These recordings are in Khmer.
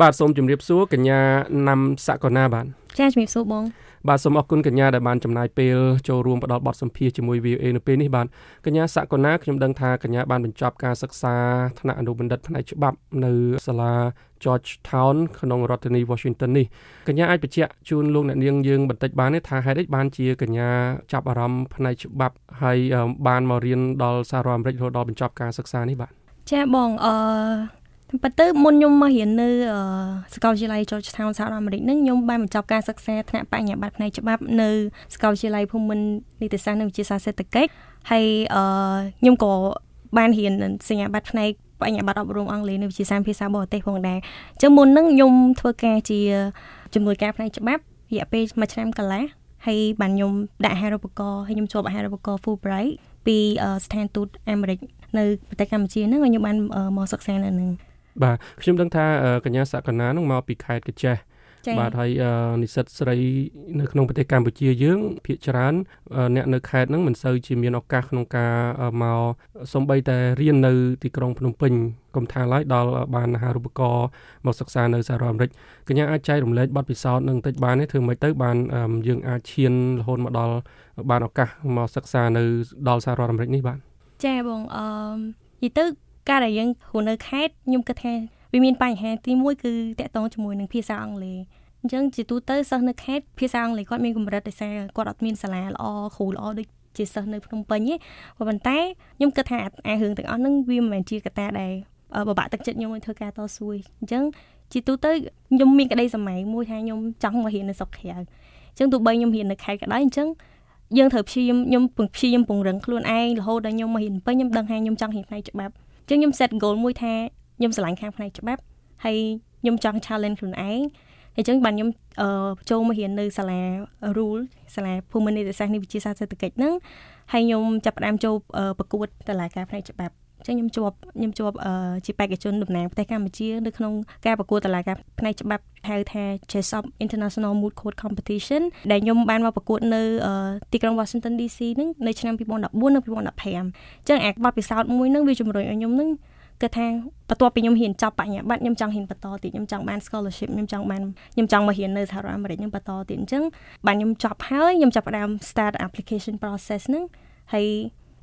បាទសូមជម្រាបសួរកញ្ញាណាំសកលណាបាទចាជំរាបសួរបងបាទសូមអរគុណកញ្ញាដែលបានចំណាយពេលចូលរួមផ្ដល់បទសម្ភាសជាមួយ VOA នៅពេលនេះបាទកញ្ញាសកលណាខ្ញុំដឹងថាកញ្ញាបានបញ្ចប់ការសិក្សាថ្នាក់អនុបណ្ឌិតផ្នែកច្បាប់នៅសាលា Georgetown ក្នុងរដ្ឋធានី Washington នេះកញ្ញាអាចបញ្ជាក់ជូនលោកអ្នកនាងយើងបន្តិចបានទេថាហេតុអីបានជាកញ្ញាចាប់អារម្មណ៍ផ្នែកច្បាប់ហើយបានមករៀនដល់សហរដ្ឋអាមេរិករហូតដល់បញ្ចប់ការសិក្សានេះបាទចាបងអឺ ប៉ុន្តែមុនខ្ញុំមករៀននៅសាកលវិទ្យាល័យ Georgetown សហរដ្ឋអាមេរិកហ្នឹងខ្ញុំបានបញ្ចប់ការសិក្សាថ្នាក់បញ្ញាបត្រផ្នែកច្បាប់នៅសាកលវិទ្យាល័យភូមិន្ទនីតិសាស្ត្រនិងវិទ្យាសាស្ត្រសេដ្ឋកិច្ចហើយអឺខ្ញុំក៏បានរៀនសញ្ញាបត្រផ្នែកបញ្ញាបត្រអប់រំអង់គ្លេសនៅវិទ្យាសាស្ត្រភាសាបរទេសផងដែរអញ្ចឹងមុនហ្នឹងខ្ញុំធ្វើការជាជំនួយការផ្នែកច្បាប់រយៈពេល1ឆ្នាំកន្លះហើយបានខ្ញុំដាក់អាហារូបករណ៍ហើយខ្ញុំជាប់អាហារូបករណ៍ Fulbright ពីស្ថានទូតអាមេរិកនៅប្រទេសកម្ពុជាហ្នឹងហើយខ្ញុំបានមកសិក្សានៅនឹង បាទខ្ញុំដឹងថាកញ្ញាសកណានឹងមកពីខេត្តកញ្ចេះបាទហើយនិស្សិតស្រីនៅក្នុងប្រទេសកម្ពុជាយើងភាគច្រើនអ្នកនៅខេត្តហ្នឹងមិនសូវជាមានឱកាសក្នុងការមកសំបីតែរៀននៅទីក្រុងភ្នំពេញកុំថាឡើយដល់បានអាហារូបករណ៍មកសិក្សានៅសហរដ្ឋអាមេរិកកញ្ញាអាចចែករំលែកបទពិសោធន៍នឹងបន្តិចបានទេធ្វើម៉េចទៅបានយើងអាចឈានរហូតមកដល់បានឱកាសមកសិក្សានៅដល់សហរដ្ឋអាមេរិកនេះបាទចាបងអឺនិយាយទៅ ការដែលយើងរស់នៅខេត្តខ្ញុំគិតថាវាមានបញ្ហាទី1គឺតកតងជាមួយនឹងភាសាអង់គ្លេសអញ្ចឹងជាទូទៅសិស្សនៅខេត្តភាសាអង់គ្លេសគាត់មានកម្រិតដោយសារគាត់អត់មានសាលាល្អគ្រូល្អដូចជាសិស្សនៅភ្នំពេញទេប៉ុន្តែខ្ញុំគិតថាអារឿងទាំងអស់ហ្នឹងវាមិនមែនជាកត្តាដែលបបាក់ទឹកចិត្តខ្ញុំឲ្យធ្វើការតស៊ូអញ្ចឹងជាទូទៅខ្ញុំមានក្តីសម័យមួយថាខ្ញុំចង់មករៀននៅស្រុកក្រៅអញ្ចឹងទោះបីខ្ញុំរៀននៅខេត្តក៏ដោយអញ្ចឹងយើងត្រូវព្យាយាមខ្ញុំព្យាយាមពង្រឹងខ្លួនឯងរហូតដល់ខ្ញុំមករៀនពេញខ្ញុំដឹងថាខ្ញុំចង់រៀនផ្នែកច្បាប់ អញ្ចឹងខ្ញុំ set goal មួយថាខ្ញុំឆ្លាញ់ខាងផ្នែកច្បាប់ហើយខ្ញុំចង់ challenge ខ្លួនឯងហើយអញ្ចឹងបានខ្ញុំចូលមករៀននៅសាលា rule សាលាភូមិនីតិសាស្ត្រនៃវិទ្យាសាស្ត្រសេដ្ឋកិច្ចហ្នឹងហើយខ្ញុំចាប់ផ្ដើមចូលប្រកួតតឡាការផ្នែកច្បាប់ចឹងខ្ញុំជាប់ខ្ញុំជាប់ជាបេក្ខជនតំណាងប្រទេសកម្ពុជានៅក្នុងការប្រកួតតឡាការផ្នែកច្បាប់ ហៅថា JSOP International Moot Court Competition ដែលខ្ញុំបានមកប្រកួតនៅទីក្រុង Washington DC ហ្នឹងនៅឆ្នាំ2014និង2015អញ្ចឹងអាបទពិសោធន៍មួយហ្នឹងវាជំរុញឲ្យខ្ញុំហ្នឹងគឺថាបន្ទាប់ពីខ្ញុំហ៊ានចប់បញ្ញាបត្រខ្ញុំចង់ហ៊ានបន្តទៀតខ្ញុំចង់បាន scholarship ខ្ញុំចង់បានខ្ញុំចង់មករៀននៅសហរដ្ឋអាមេរិកខ្ញុំបន្តទៀតអញ្ចឹងបានខ្ញុំចប់ហើយខ្ញុំចាប់ផ្ដើម start application process ហ្នឹងហើយ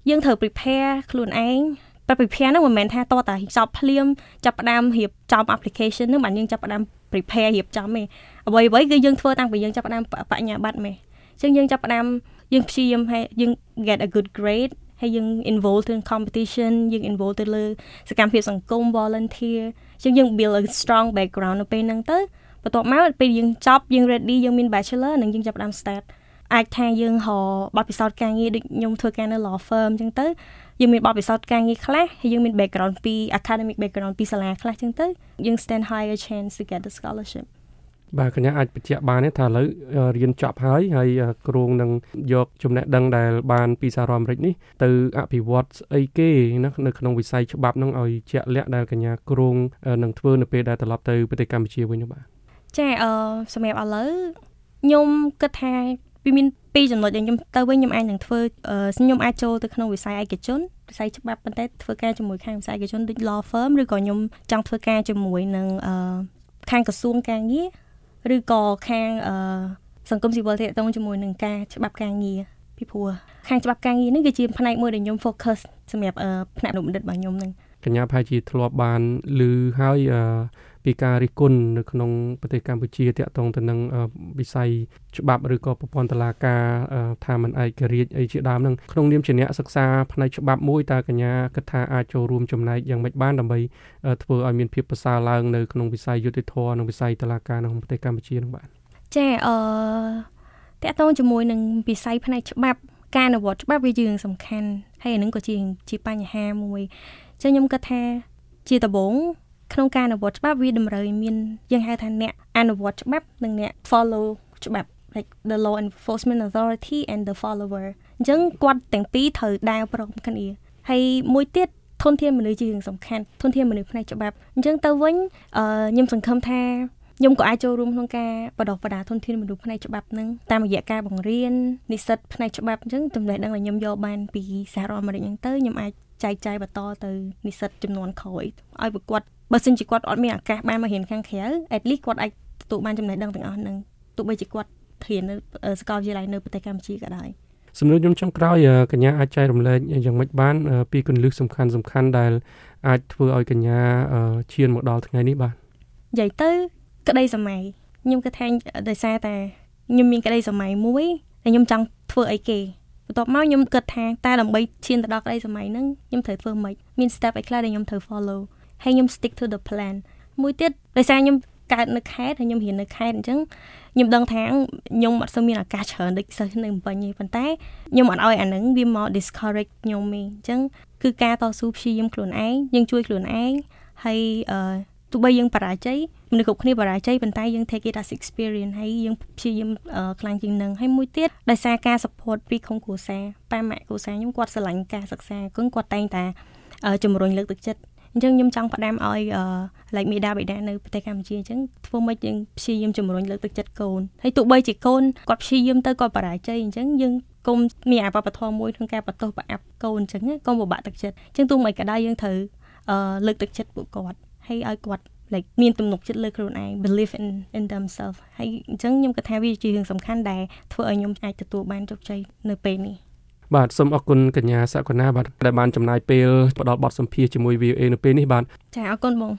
យើងត្រូវ prepare ខ្លួនឯងតែ prepare ហ្នឹងមិនមែនថាតតែចប់ភ្លាមចាប់ផ្ដើមរៀបចំ application ហ្នឹងបានយើងចាប់ផ្ដើម prepare រៀបចំទេអ្វីអ្វីគឺយើងធ្វើតាំងពីយើងចាប់ផ្ដើមបញ្ញាបត្រមេអញ្ចឹងយើងចាប់ផ្ដើមយើងព្យាយាមឲ្យយើង get a good grade ហើយយើង involve ទៅ competition យើង involve ទៅលើសកម្មភាពសង្គម volunteer ជាងយើង build a strong background នៅពេលហ្នឹងទៅបន្ទាប់មកពេលយើងចប់យើង ready យើងមាន bachelor និងយើងចាប់ផ្ដើម start អាចថាយើងរកបទពិសោធន៍ការងារដូចខ្ញុំធ្វើការនៅ law firm អញ្ចឹងទៅយើងមានបទពិសោធន៍ការងារខ្លះហើយយើងមាន background ពី academic background ពីសាលាខ្លះអញ្ចឹងទៅយើង stand higher chance to get the scholarship បាទកញ្ញាអាចបញ្ជាក់បានទេថាឥឡូវរៀនចប់ហើយហើយគ្រងនឹងយកចំណេះដឹងដែលបានពីសហរដ្ឋអាមេរិកនេះទៅអភិវឌ្ឍស្អីគេណានៅក្នុងវិស័យច្បាប់នឹងឲ្យជាក់លាក់ដែលកញ្ញាគ្រងនឹងធ្វើនៅពេលដែលត្រឡប់ទៅប្រទេសកម្ពុជាវិញបាទចាអឺសម្រាប់ឥឡូវខ្ញុំគិតថា វាមានពីរចំណុចដែលខ្ញុំទៅវិញខ្ញុំអាចនឹងធ្វើខ្ញុំអាចចូលទៅក្នុងវិស័យឯកជនវិស័យច្បាប់ប៉ុន្តែធ្វើការជាមួយខាងវិស័យឯកជនដូច law firm ឬក៏ខ្ញុំចង់ធ្វើការជាមួយនឹងខាងក្រសួងការងារឬក៏ខាងអឺសង្គមស៊ីវិលទាក់ទងជាមួយនឹងការច្បាប់ការងារពីព្រោះខាងច្បាប់ការងារនេះគឺជាផ្នែកមួយដែលខ្ញុំ focus សម្រាប់ផ្នែកអនុបណ្ឌិតរបស់ខ្ញុំហ្នឹងកញ្ញាផាជាធ្លាប់បានឮហើយ ពីការរិះគន់នៅក្នុងប្រទេសកម្ពុជាតាក់ទងទៅនឹងវិស័យច្បាប់ឬក៏ប្រព័ន្ធតុលាការថាมันឯករាជ្យអីជាដើមហ្នឹងក្នុងនាមជាអ្នកសិក្សាផ្នែកច្បាប់មួយតើកញ្ញាគិតថាអាចចូលរួមចំណែកយ៉ាងម៉េចបានដើម្បីធ្វើឲ្យមានភាពប្រសើរឡើងនៅក្នុងវិស័យយុតិធធម៌និងវិស័យតុលាការនៅក្នុងប្រទេសកម្ពុជានោះបាទចាអឺតកតងជាមួយនឹងវិស័យផ្នែកច្បាប់ការអនុវត្តច្បាប់វាជារឿងសំខាន់ហើយអានឹងក៏ជាជាបញ្ហាមួយចឹងខ្ញុំគិតថាជាដំបូង ក្នុងការអនុវត្តច្បាប់វាតម្រូវឲ្យមានយើងហៅថាអ្នកអនុវត្តច្បាប់និងអ្នក follow ច្បាប់ like the law enforcement authority and the follower អញ្ចឹងគាត់ទាំងពីរត្រូវដើរព្រមគ្នាហើយមួយទៀតធនធានមនុស្សជារឿងសំខាន់ធនធានមនុស្សផ្នែកច្បាប់អញ្ចឹងទៅវិញអឺខ្ញុំសង្ឃឹមថាខ្ញុំក៏អាចចូលរួមក្នុងការបដិបដាធនធានមនុស្សផ្នែកច្បាប់ហ្នឹងតាមរយៈការបង្រៀននិស្សិតផ្នែកច្បាប់អញ្ចឹងចំណេះដឹងដែលខ្ញុំយកបានពីសហរដ្ឋអាមេរិកហ្នឹងទៅខ្ញុំអាចចែកចាយបន្តទៅនិស្សិតចំនួនក្រោយឲ្យប្រកួត បបើសិនជាគាត់អត់មានឱកាសបានមករៀនខាងក្រៅ at least គាត់អាចទទួលបានចំណេះដឹងទាំងអស់ហ្នឹងទោះបីជាគាត់រៀននៅសាកលវិទ្យាល័យនៅប្រទេសកម្ពុជាក៏ដោយសំណួរខ្ញុំចុងក្រោយកញ្ញាអាចចែករំលែកយ៉ាងម៉េចបាន ពីគន្លឹះសំខាន់សំខាន់ដែល អាចធ្វើឲ្យកញ្ញាឈានមកដល់ថ្ងៃនេះបាទនិយាយទៅ ក្តីសម័យខ្ញុំគិតថាដោយសារតែខ្ញុំមានក្តីសម័យមួយដែលខ្ញុំចង់ធ្វើអីគេបន្ទាប់មកខ្ញុំគិតថាតើដើម្បីឈានទៅដល់ក្តីសម័យហ្នឹងខ្ញុំត្រូវធ្វើម៉េចមាន step អីខ្លះដែលខ្ញុំត្រូវ follow ហើយខ្ញុំ stick to the plan មួយទៀតដោយសារខ្ញុំកើតនៅខេត្តហើយខ្ញុំរៀននៅខេត្តអញ្ចឹងខ្ញុំដឹងថាខ្ញុំអត់សូវមានឱកាសច្រើនដូចសិស្សនៅបំពេញទេប៉ុន្តែខ្ញុំអត់ឲ្យអានឹងវាមក discourage ខ្ញុំទេអញ្ចឹងគឺការតស៊ូព្យាយាមខ្លួនឯងយើងជួយខ្លួនឯងហើយអឺទោះបីយើងបរាជ័យមនុស្សគ្រប់គ្នាបរាជ័យប៉ុន្តែយើង take it as experience ហើយយើងព្យាយាមខ្លាំងជាងនឹងហើយមួយទៀតដោយសារការ support ពីក្នុងគ្រួសារប៉ាម៉ាក់គ្រួសារខ្ញុំគាត់ស្រឡាញ់ការសិក្សាគឺគាត់តែងតែជំរុញលើកទឹកចិត្ត អញ្ចឹងខ្ញុំចង់ផ្ដាំឲ្យ like មេដាបេដានៅប្រទេសកម្ពុជាអញ្ចឹងធ្វើម៉េចយើងព្យាយាមជំរុញលើកទឹកចិត្តកូនហើយទោះបីជាកូនគាត់ព្យាយាមទៅគាត់បរាជ័យអញ្ចឹងយើងគុំមានអាបបធម៌មួយក្នុងការបន្ទោសប្រអាប់កូនអញ្ចឹងកុំពិបាកទឹកចិត្តអញ្ចឹងទោះមិនក៏ដោយយើងត្រូវលើកទឹកចិត្តពួកគាត់ហើយឲ្យគាត់ like មានទំនុកចិត្តលើខ្លួនឯង believe in in themselves ហើយអញ្ចឹងខ្ញុំគិតថាវាជារឿងសំខាន់ដែលធ្វើឲ្យខ្ញុំអាចទទួលបានជោគជ័យនៅពេលនេះ បាទសូមអរគុណកញ្ញាសកណាបាទដែលបានចំណាយពេលផ្ដល់បទសម្ភាសជាមួយ VOA នៅពេលនេះបាទចាអរគុណបង